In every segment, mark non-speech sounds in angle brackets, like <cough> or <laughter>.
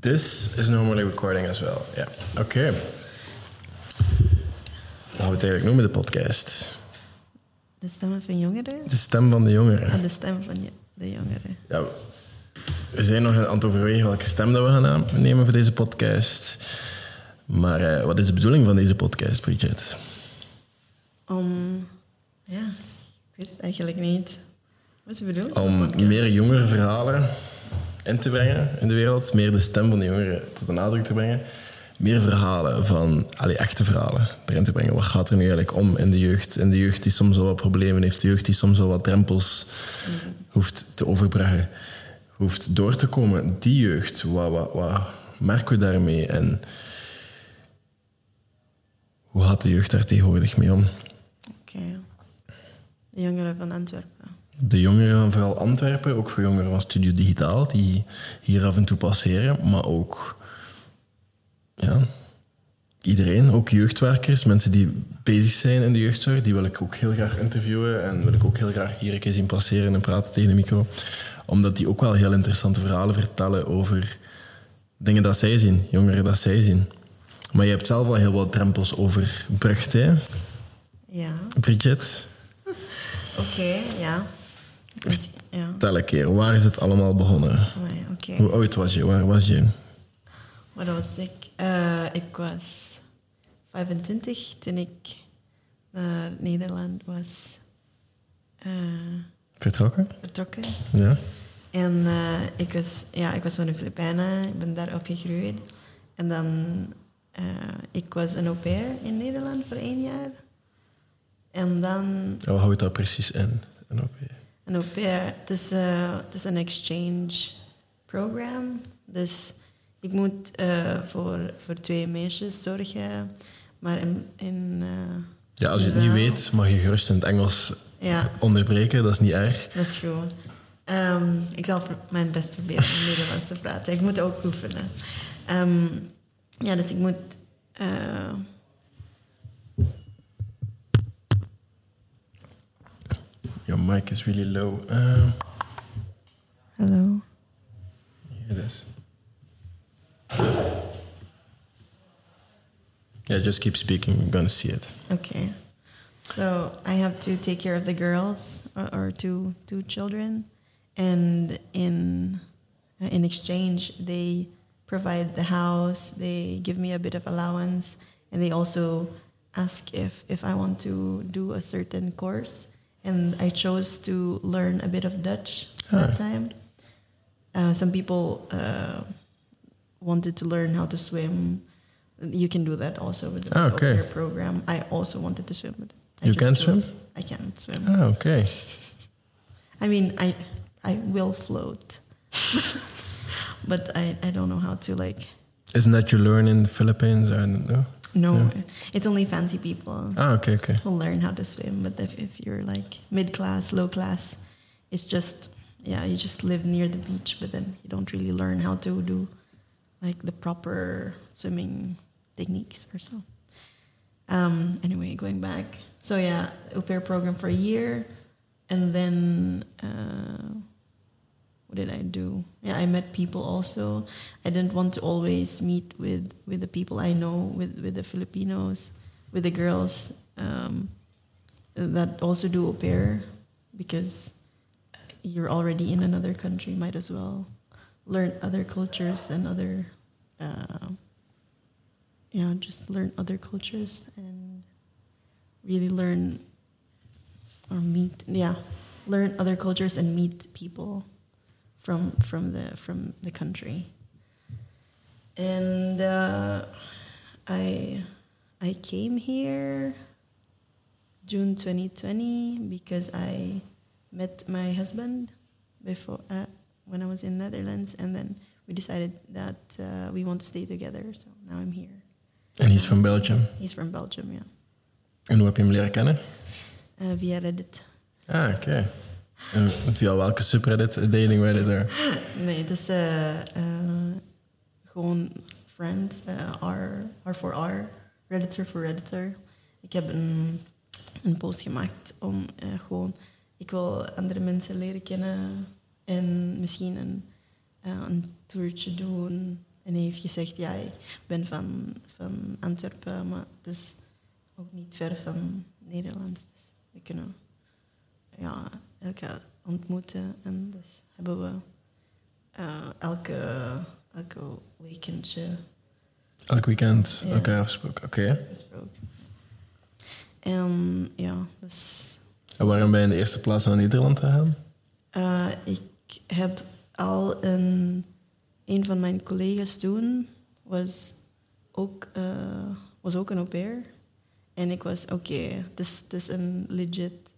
This is normally recording as well. Ja, oké. Hoe gaan we het eigenlijk noemen, de podcast? De stemmen van jongeren? De stem van de jongeren. Ah, de stem van de jongeren. Ja, we zijn nog aan het overwegen welke stem dat we gaan nemen voor deze podcast. Maar eh, wat is de bedoeling van deze podcast, Bridget? Om... Ja, ik weet het eigenlijk niet. Wat is de bedoeling? Om meer jongere verhalen in te brengen in de wereld. Meer de stem van de jongeren tot de nadruk te brengen. Meer verhalen van, allee, echte verhalen erin te brengen. Wat gaat er nu eigenlijk om in de jeugd? In de jeugd die soms wel wat problemen heeft. De jeugd die soms wel wat drempels hoeft te overbruggen. Hoeft door te komen. Die jeugd, wat, wat, wat merken we daarmee? En hoe gaat de jeugd daar tegenwoordig mee om? Oké. De jongeren van Antwerpen. De jongeren van vooral Antwerpen, ook voor jongeren van Studio Digitaal, die hier af en toe passeren, maar ook ja, iedereen, ook jeugdwerkers, mensen die bezig zijn in de jeugdzorg, die wil ik ook heel graag interviewen en wil ik ook heel graag hier een keer zien passeren en praten tegen de micro, omdat die ook wel heel interessante verhalen vertellen over dingen dat zij zien, jongeren dat zij zien. Maar je hebt zelf al heel wat drempels overbrugd, hè, Ja. Bridget? <laughs> Oké, ja. Dus, ja. Tel een keer, waar is het allemaal begonnen? Hoe oud was je? Waar was je? Wat was ik? Eh, ik was 25 toen ik naar Nederland was eh, Vertrokken? vertrokken. Ja. En eh, ik, was, ja, ik was van de Filipijnen, ik ben daar opgegroeid. En dan, ik was een au pair in Nederland voor één jaar. En dan En wat houdt dat precies in? Een au pair? Een au pair, het is, eh, het is een exchange program. Dus ik moet eh, voor, voor twee meisjes zorgen. Maar in... in eh, Ja, als je het niet weet, mag je gerust in het Engels Ja, onderbreken. Dat is niet erg. dat is goed. Ehm, ik zal mijn best proberen om Nederlands te praten. Ik moet ook oefenen. Ehm, ja, dus ik moet... mic is really low. Uh, Hallo. here it is. Yeah, just keep speaking. We're gonna see it. Okay. So I have to take care of the girls or, or two two children, and in in exchange they provide the house. They give me a bit of allowance, and they also ask if if I want to do a certain course. And I chose to learn a bit of Dutch Ah. that time. Uh, some people uh, wanted to learn how to swim. You can do that also with the Ah, okay. program. I also wanted to swim, but I You can swim? I can't swim. Ah, okay. <laughs> I mean, I I will float, <laughs> but I, I don't know how to like. Isn't that you learn in the Philippines? I don't know. No, it's only fancy people Ah, okay, okay. who learn how to swim. But if if you're like mid class, low class, it's just yeah, you just live near the beach, but then you don't really learn how to do like the proper swimming techniques or so. Um, anyway, going back. So yeah, au pair program for a year, and then uh, what did I do? Yeah, I met people also. I didn't want to always meet with with the people I know, with with the Filipinos, with the girls um, that also do au pair, because you're already in another country. Might as well learn other cultures and other. Uh, yeah, just learn other cultures and really learn or meet. Yeah, learn other cultures and meet people from from the from the country. And uh, I I came here June 2020 because I met my husband before uh, when I was in Netherlands, and then we decided that uh, we want to stay together. So now I'm here. And he's from Belgium. He's from Belgium, yeah. En hoe heb je hem leren kennen? Uh, via Reddit. Ah, oké. En via welke subreddit, dating reddit er? Nee, het is eh, eh, gewoon friends, eh, R, R for R, Redditor for Redditor. Ik heb een, een post gemaakt om gewoon, ik wil andere mensen leren kennen en misschien een, een toertje doen En hij heeft gezegd, ja, ik ben van, van Antwerpen, maar het is ook niet ver van Nederland. Dus we kunnen ja, elkaar ontmoeten. En dus hebben we eh, elke, elke weekendje Elk weekend Ja. elkaar afgesproken. Oké. En ja, dus En waarom ben je in de eerste plaats naar Nederland gegaan? eh, ik heb al een, een van mijn collega's toen was ook, eh, was ook een au pair. En ik was, oké, dus het is een legit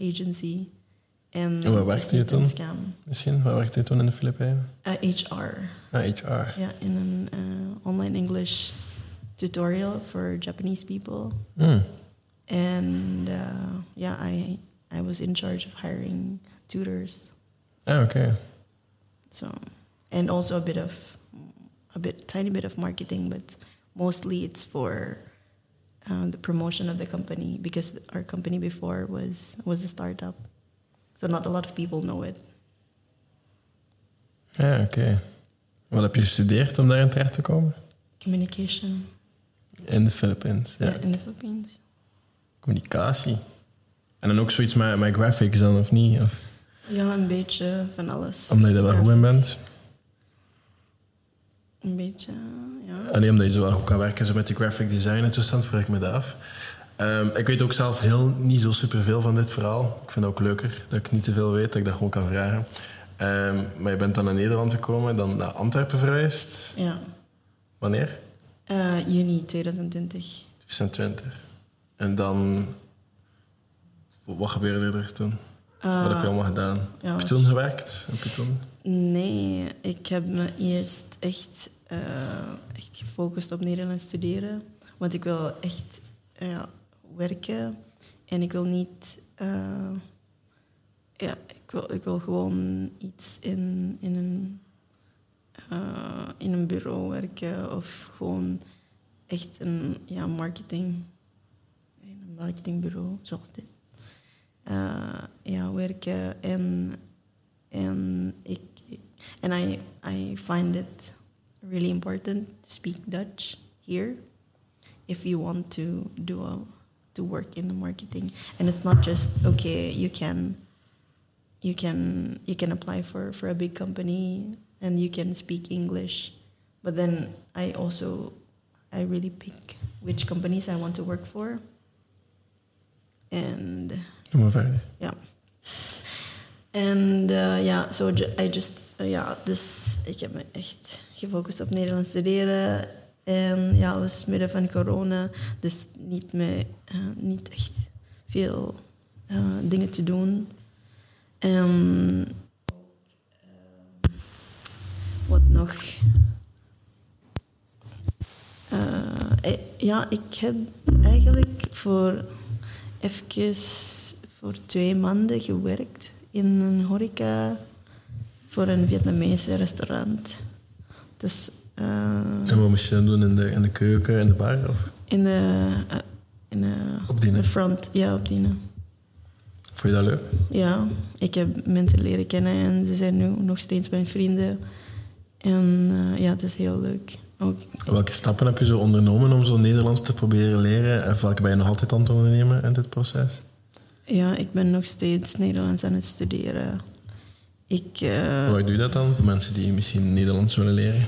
agency. En En waar werkte je toen? Misschien? Waar werkte je toen in de Filipijnen? Eh, HR. Ah, HR. Ja, in een eh, online English tutorial for Japanese people. Hmm. And uh, yeah, I I was in charge of hiring tutors. Ah, oké. So, and also a bit of a bit tiny bit of marketing, but mostly it's for uh, the promotion of the company because our company before was was a startup, so not a lot of people know it. Ja, oké. Wat heb je gestudeerd om daarin terecht te komen? Communication In de Philippines, ja. in the Philippines. Communicatie. En dan ook zoiets met, met graphics dan, of niet? Of, Ja, een beetje van alles. omdat je daar wel goed in bent? Een beetje, ja. Alleen omdat je zo wel goed kan werken zo met die graphic design en toestand, vraag ik me dat af. Ehm, ik weet ook zelf heel, niet zo superveel van dit verhaal. Ik vind het ook leuker dat ik niet te veel weet, dat ik dat gewoon kan vragen. Ehm, maar je bent dan naar Nederland gekomen, dan naar Antwerpen verhuisd. Ja. Wanneer? Eh, juni 2020. 2020. En dan... Wat gebeurde er toen? Eh, Wat heb je allemaal gedaan? ja, heb je toen gewerkt? Heb je toen... Nee, ik heb me eerst echt, eh, echt gefocust op Nederlands studeren. Want ik wil echt ja, werken. En ik wil niet... eh, ja, ik wil, ik wil gewoon iets in, in, een, eh, in een bureau werken. Of gewoon echt een ja, marketing... In een marketingbureau, zoals dit. Eh, ja, werken en and ik and I I find it really important to speak Dutch here if you want to do a, to work in the marketing and it's not just okay you can you can you can apply for for a big company and you can speak English but then I also I really pick which companies I want to work for and verder. ja. En eh, so I just, eh, ja, dus ik heb me echt gefocust op Nederlands studeren. En ja, was midden van corona, dus niet, meer, eh, niet echt veel eh, dingen te doen. En eh, wat nog? Ja, ik heb eigenlijk voor even voor twee maanden gewerkt in een horeca voor een Vietnamese restaurant. Dus En wat moest je dan doen in de, in de keuken, in de bar? Of in de, eh, in de, Opdienen. de front, ja, opdienen. vond je dat leuk? Ja, ik heb mensen leren kennen en ze zijn nu nog steeds mijn vrienden. En eh, ja, het is heel leuk. Ook, Welke stappen heb je zo ondernomen om zo Nederlands te proberen leren? En welke ben je nog altijd aan het ondernemen in dit proces? ja, ik ben nog steeds Nederlands aan het studeren. Ik, eh, Hoe doe je dat dan? Voor mensen die misschien Nederlands willen leren?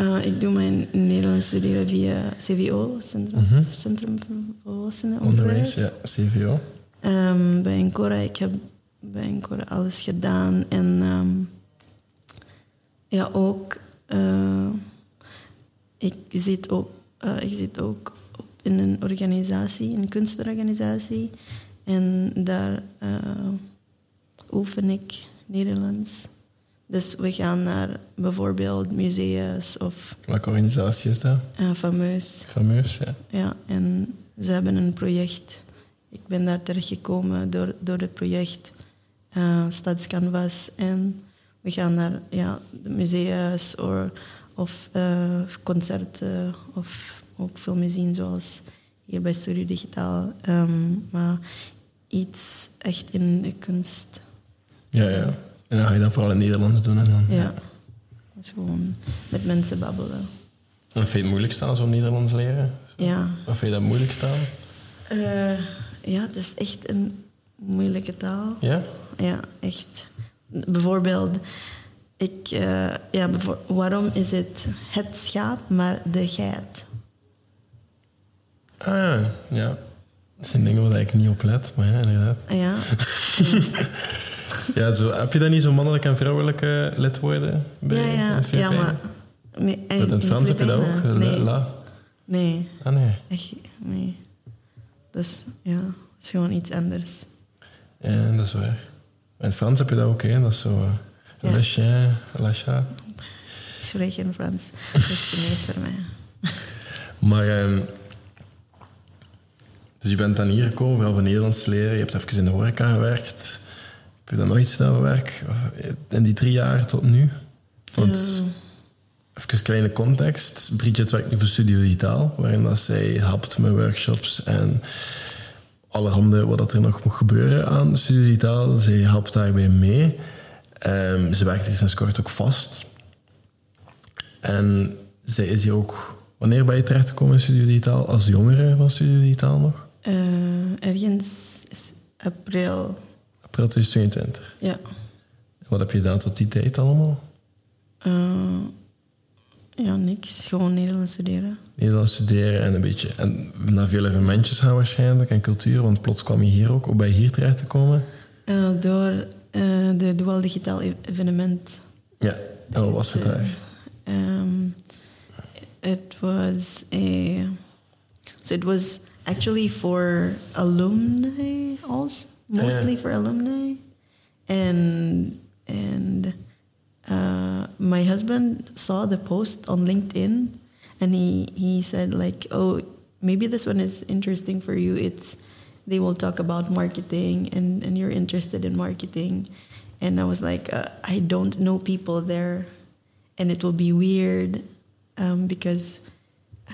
Uh, ik doe mijn Nederlands studeren via CVO, Centrum. Centrum voor Volwassenen Onderwijs, ja, CVO. Ehm, bij Encora, ik heb bij Encora alles gedaan. En ehm, ja, ook, eh, ik, zit op, eh, ik zit ook op in een organisatie, een kunstenorganisatie. En daar eh, oefen ik Nederlands. Dus we gaan naar bijvoorbeeld musea's of Welke organisatie is dat? uh, fameus. Fameus, ja. Ja, en ze hebben een project. Ik ben daar terechtgekomen door, door het project eh Stadscanvas. En we gaan naar ja, de musea's or, of eh, concerten of ook filmen zien zoals hier bij Studio Digitaal. Ehm, maar iets echt in de kunst. Ja, ja. En dan ga je dat vooral in het Nederlands doen. En dan, Ja. Dus gewoon met mensen babbelen. En vind je het moeilijk staan, zo'n Nederlands leren? Ja. Of vind je dat moeilijk staan? Eh, ja, het is echt een moeilijke taal. Ja? Ja, echt. Bijvoorbeeld, ik, eh, ja, waarom is het het schaap, maar de geit? Ah ja, ja. Dat zijn dingen waar ik niet op let, maar ja, inderdaad. Ja, <laughs> Ja, zo, heb je dan niet zo mannelijke en vrouwelijke lidwoorden bij ja, ja, in ja, maar... Nee, Want in het Frans heb je dat ook? Nee, la. nee, Ah nee. echt, nee. Dus ja, het is gewoon iets anders. Ja, dat is waar. In het Frans heb je dat ook, hè. Dat is zo... eh, Ja. Le chien, la chat. Ik spreek geen Frans, dat is Chinees voor mij. <laughs> Maar... ehm, dus je bent dan hier gekomen, vooral van Nederlands leren. Je hebt even in de horeca gewerkt. Heb je nog iets gedaan voor werk? Eh, In die drie jaar tot nu? Want... Even een kleine context. Bridget werkt nu voor Studio Digitaal, waarin dat zij helpt met workshops en allerhande wat dat er nog moet gebeuren aan Studio Digitaal. Zij helpt daarbij mee. Ehm, ze werkt hier sinds kort ook vast. En zij is hier ook... Wanneer ben je terechtgekomen in Studio Digitaal? Als jongere van Studio Digitaal nog? Eh, ergens is 2022. ja. Wat heb je gedaan tot die tijd allemaal? Eh, ja, niks. Gewoon Nederlands studeren. Nederlands studeren en een beetje... En naar veel evenementjes gaan waarschijnlijk en cultuur, want plots kwam je hier ook. Ben je hier terecht te komen? Eh, door eh, de Dual Digitaal e- evenement. Ja, en wat was het daar? Um, it was a... So it was actually for alumni also. Mostly Yeah. for alumni. And, and uh, my husband saw the post on LinkedIn and he, he said like, oh, maybe this one is interesting for you. It's they will talk about marketing and, and you're interested in marketing. And I was like, uh, I don't know people there and it will be weird um, because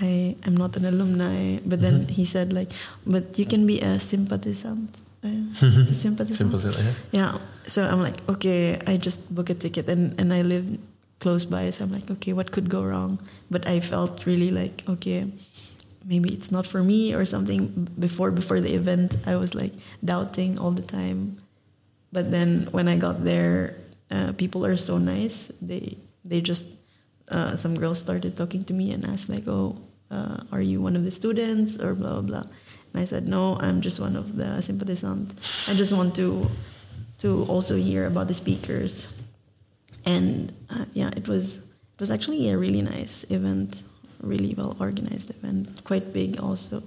I am not an alumni. But then he said like, but you can be a sympathisant. It's a. Simpel zin, hè? Yeah. So I'm like, okay, I just book a ticket and, and I live close by. So I'm like, okay, what could go wrong? But I felt really like, okay, maybe it's not for me or something. Before before the event, I was like doubting all the time. But then when I got there, uh, people are so nice. They they just uh, some girls started talking to me and asked like, oh, uh, are you one of the students or blah blah blah. And I said, no, I'm just one of the sympathisant. I just want to to also hear about the speakers. And uh, yeah, it was it was actually a really nice event, really well organized event, quite big also,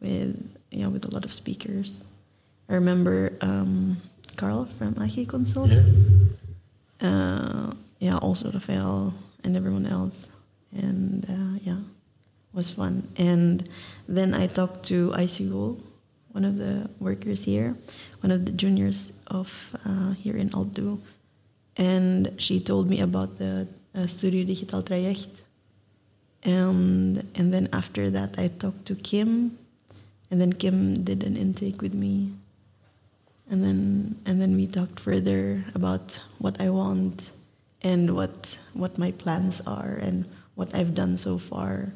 with yeah with a lot of speakers. I remember um, Carl from Achi Consult. Ja. Uh, yeah, also Rafael and everyone else, and uh, yeah, was fun. And then I talked to ICU, one of the workers here, one of the juniors of uh, here in Alto, and she told me about the uh, Studio Digital Traject. And and then after that, I talked to Kim, and then Kim did an intake with me, and then and then we talked further about what I want and what what my plans are and what I've done so far.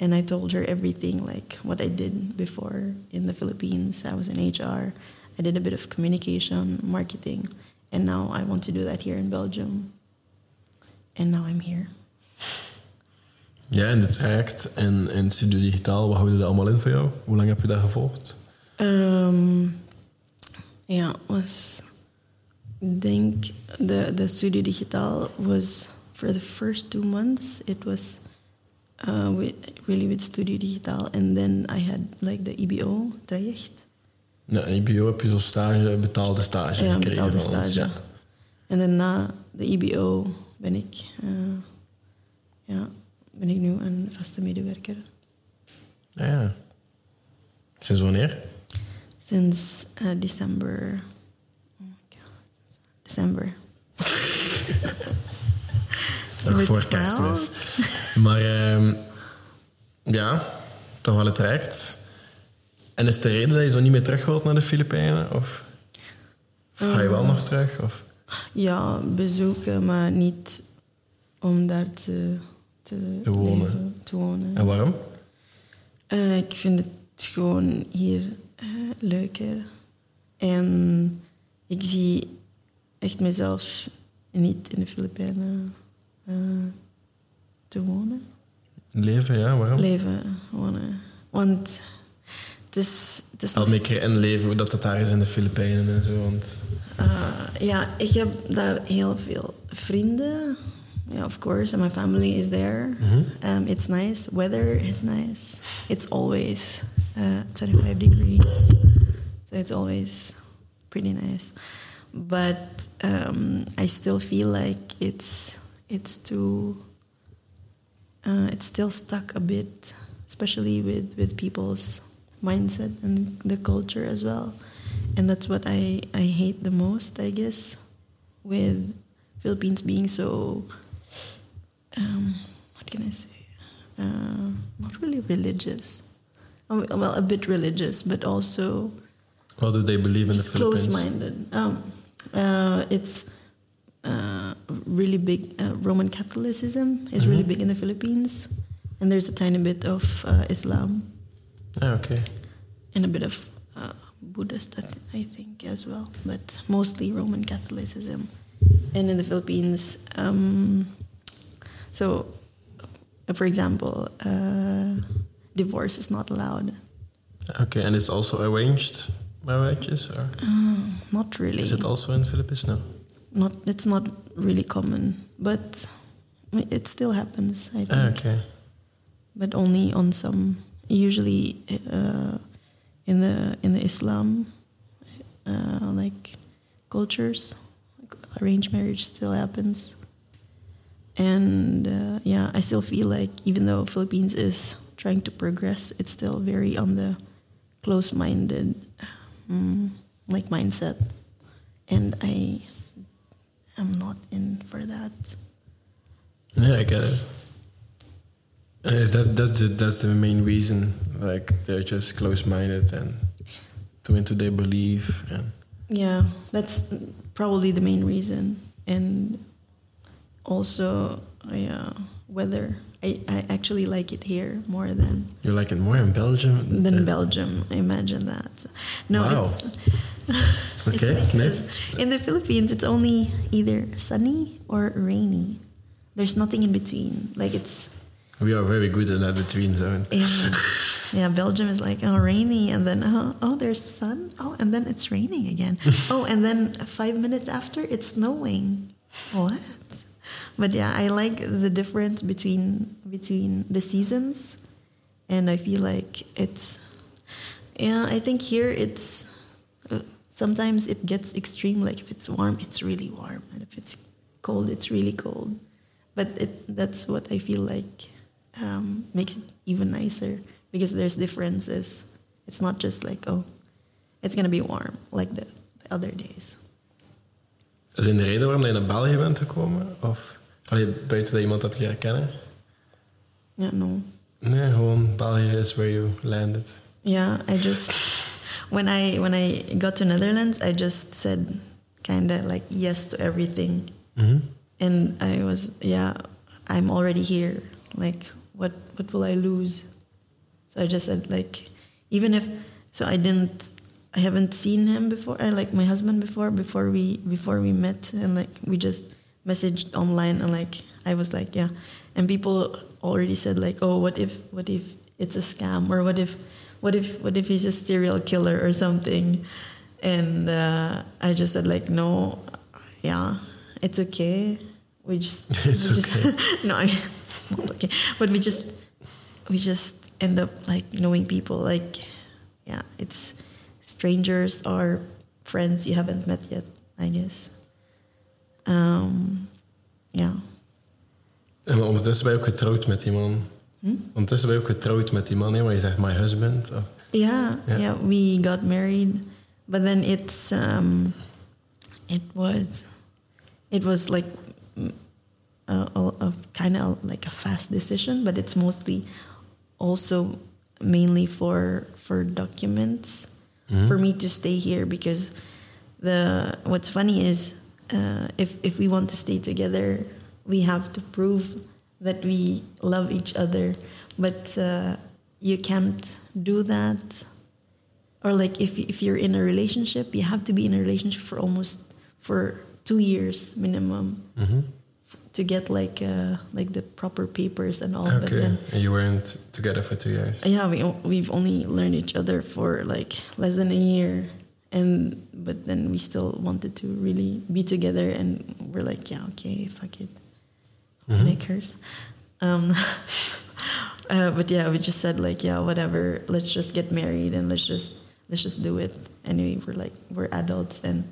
And I told her everything, like what I did before in the Philippines. I was in HR. I did a bit of communication, marketing, and now I want to do that here in Belgium. And now I'm here. Ja, en dit traject en, en Studio Digitaal, wat houden dat allemaal in voor jou? Hoe lang heb je dat gevolgd? Um, ja, was. Ik denk de de studie digitaal was for the first two months. It was uh, with, really with Studio Digitaal, and then I had like the EBO traject. Ja, IBO heb je zo'n stage, betaalde stage Ja, gekregen betaalde van stage. Ja. En dan na de EBO ben ik, uh, ja, ben ik nu een vaste medewerker. Ja, ja. Sinds wanneer? Sinds uh, december. Oh my god. December. <laughs> Nog voor 12. kerstmis. Maar ehm, ja, toch wel het traject. En is de reden dat je zo niet meer terug wilt naar de Filipijnen? Of, of ga je wel nog terug? Of? Ja, bezoeken, maar niet om daar te, te, Te wonen. leven, te wonen. En waarom? Eh, ik vind het gewoon hier eh, leuker. En ik zie echt mezelf niet in de Filipijnen eh, te wonen. Leven, ja, waarom? Leven, wonen. Want het is... Het is nog in leven dat, dat daar is in de Filipijnen en zo. Want Uh, ja, ik heb daar heel veel vrienden. Yeah, of course, and my family is there. Um, it's nice. Weather is nice. It's always uh, 25 degrees, so it's always pretty nice. But um, I still feel like it's it's too. Uh, it's still stuck a bit, especially with with people's mindset and the culture as well and that's what I, I hate the most, I guess, with Philippines being so, um, what can I say, uh, not really religious. Oh, well, a bit religious, but also what do they believe in the Philippines? close-minded. Um, uh, it's really big. Uh, Roman Catholicism is really big in the Philippines, and there's a tiny bit of uh, Islam Ah, oké. and a bit of uh, Buddhist, I, th- I think, as well, but mostly Roman Catholicism. And in the Philippines, um, so uh, for example, uh, divorce is not allowed. Okay, and it's also arranged marriages? Or Uh, not really. is it also in the Philippines? No. Not it's not really common, but it still happens. I think, Ah, okay. but only on some. Usually, uh, in the in the Islam, uh, like cultures, arranged marriage still happens. And uh, yeah, I still feel like even though Philippines is trying to progress, it's still very on the close-minded, um, like mindset, and I am not in for that. Yeah, I get it. Uh, that that's the, that's the main reason? Like they're just close-minded and too into their belief and Yeah, that's probably the main reason, and also yeah, weather. I, I actually like it here more than you like it more in Belgium than Belgium. Imagine that. No, Wow. it's, <laughs> Okay, because in the Philippines, it's only either sunny or rainy. There's nothing in between. Like it's We are very good in that between zone. in, <laughs> yeah, Belgium is like oh rainy, and then oh, oh there's sun. Oh, and then it's raining again. <laughs> oh, and then five minutes after it's snowing. What? But yeah, I like the difference between between the seasons, and I feel like it's yeah. I think here it's uh, sometimes it gets extreme. Like if it's warm, it's really warm, and if it's cold, it's really cold. But it, that's what I feel like um, makes it even nicer because there's differences. It's not just like oh, it's gonna be warm like the, the other days. Is in de reden waarom je naar België bent gekomen? Of allee, buiten dat je iemand hebt leren kennen? Yeah, no. Nee, gewoon België is where you landed. Yeah, I just when I when I got to Netherlands, I just said kind of like yes to everything, Mhm. and I was yeah, I'm already here. Like what what will I lose? So I just said like even if so I didn't I haven't seen him before. I like my husband before before we before we met and like we just messaged online and like I was like yeah, and people already said like oh what if what if it's a scam or what if what if what if he's a serial killer or something, and uh, I just said like no, yeah, it's okay. We just <laughs> It's we just, okay. <laughs> no, <laughs> it's not okay. But we just we just end up like knowing people like yeah, it's strangers or friends you haven't met yet, I guess. Um, yeah. En ondertussen ben je ook getrouwd met die man. Hm? Ondertussen ben je ook getrouwd met die man, hè, waar je zegt my husband. Of, Yeah, Yeah. yeah, we got married, but then it's um, it was, it was like mm, a, a, a kind of like a fast decision, but it's mostly also mainly for for documents for me to stay here because the what's funny is uh, if if we want to stay together, we have to prove that we love each other, but uh, you can't do that. Or like if if you're in a relationship, you have to be in a relationship for almost for two years minimum Mhm. to get like uh, like the proper papers and all. But Okay. then And you weren't together for two years. yeah, we, we've only learned each other for like less than a year, and but then we still wanted to really be together, and we're like, yeah, okay, fuck it, Mhm. make curse. Um, <laughs> uh, but yeah, we just said like, yeah, whatever, let's just get married and let's just let's just do it. Anyway, we're like we're adults, and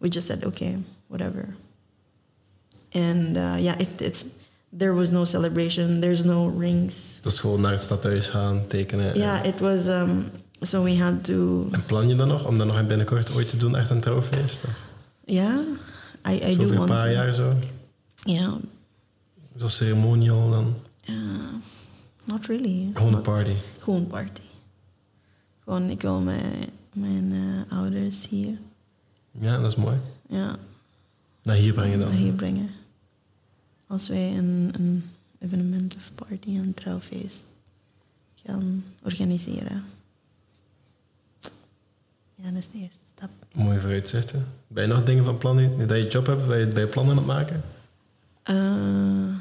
we just said okay, whatever. And uh, yeah, it, it's there was no celebration. There's no rings. Dus gewoon naar het stadhuis gaan, tekenen. Yeah, it was. Um, so we had to. En plan je dan nog om dat nog binnenkort ooit te doen, echt een trouwfeest? Of Yeah, I, I zo do over een want paar to. jaar zo? Yeah, Zo ceremonial dan? uh, not really. Gewoon een party. Gewoon party. Gewoon, ik wil mijn, mijn eh, ouders hier. Ja, dat is mooi. Ja, Naar hier brengen dan. naar hier brengen. Als wij een, een evenement of party, een trouwfeest gaan organiseren. Ja, dat is de eerste stap. Mooie vooruitzichten. Ben je nog dingen van plan nu, nu dat je job hebt? Ben je, ben je plannen aan het maken? Eh,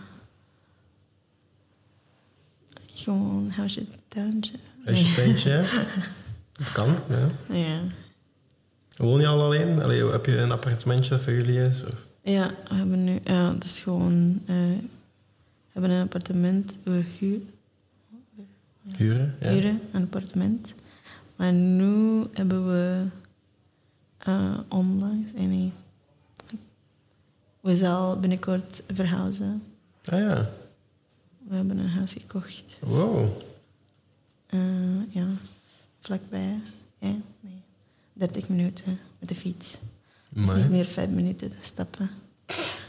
gewoon huisje, tuintje. Huisje, tuintje? ja? <laughs> Het kan, ja. Ja. Woon je al alleen? Allee, heb je een appartementje dat voor jullie is? Of? ja, we hebben nu... Ja, het is gewoon... eh, we hebben een appartement. We huur, Huren? Ja. huren een appartement. Maar nu hebben we eh, onlangs... eh, nee. We zal binnenkort verhuizen. Ah ja. We hebben een huis gekocht. Wow. Eh, ja, vlakbij. Ja, nee. 30 minuten met de fiets. Het is Mooi. niet meer vijf minuten te stappen.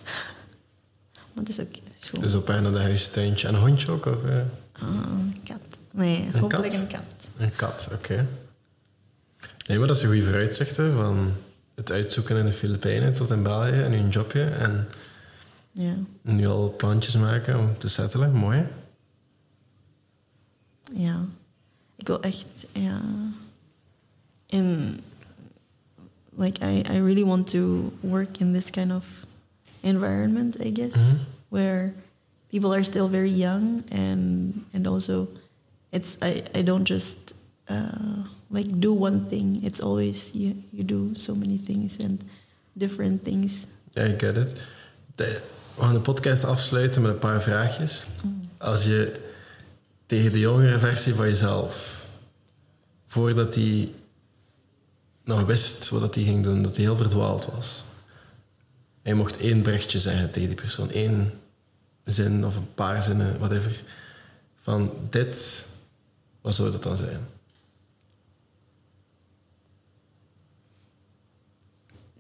<laughs> maar het is ook het is Dus op naar de huisje, tuintje. En een hondje ook? Of, eh? ah, een kat. Nee, Een hopelijk kat? een kat. Een kat, oké. Nee, maar dat is een goede vooruitzichten van het uitzoeken in de Filipijnen tot in België en een jobje. En Ja. nu al plantjes maken om te settelen. Mooi. ja. Ik wil echt, ja. In, like, I, I really want to work in this kind of environment, I guess, Mhm. where people are still very young and and also it's I, I don't just uh, like do one thing. It's always you you do so many things and different things. Ja, ik get it. De- we gaan de podcast afsluiten met een paar vraagjes. Als je tegen de jongere versie van jezelf, voordat hij nog wist wat hij ging doen, dat hij heel verdwaald was. En je mocht één berichtje zeggen tegen die persoon, één zin of een paar zinnen, whatever. Van dit, wat zou dat dan zijn?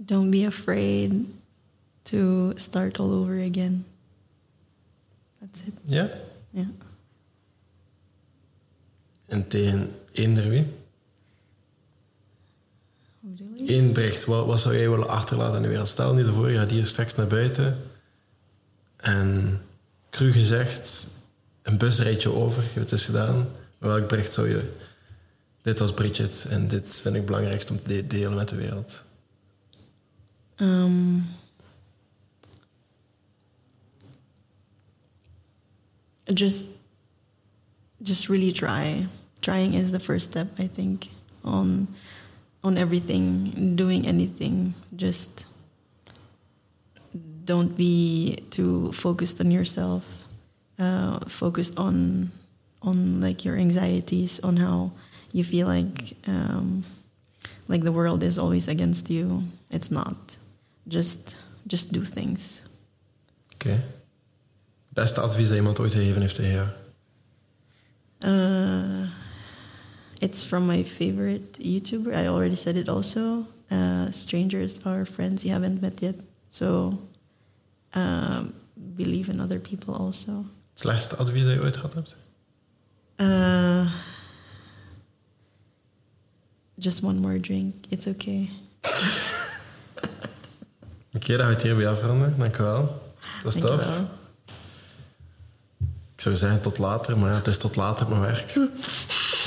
Don't be afraid to start all over again. That's it. Ja? Yeah. En tegen eender wie? Eén bericht, wat, wat zou jij willen achterlaten in de wereld? Stel nu voor, je gaat hier straks naar buiten en cru gezegd, een bus rijdt je over, je hebt het eens gedaan. Maar welk bericht zou je... Dit was Bridget en dit vind ik het belangrijkste om te de- delen met de wereld. Um, just, just really try. Trying is the first step, I think, on, on everything, doing anything. Just don't be too focused on yourself. Uh, focused on, on like your anxieties, on how you feel like, um, like the world is always against you. It's not. Just, just do things. Oké. Beste advies dat iemand ooit gegeven heeft tegen jou? Uh, it's from my favorite YouTuber. I already said it also. Uh, strangers are friends you haven't met yet. So um, believe in other people also. Het slechtste advies dat je ooit gehad hebt? Uh, just one more drink. It's okay. <laughs> Oké, okay, dan we het hierbij afronden. Dank. Dat is tof. Ik zou zeggen tot later, maar ja, het is tot later mijn werk. <laughs>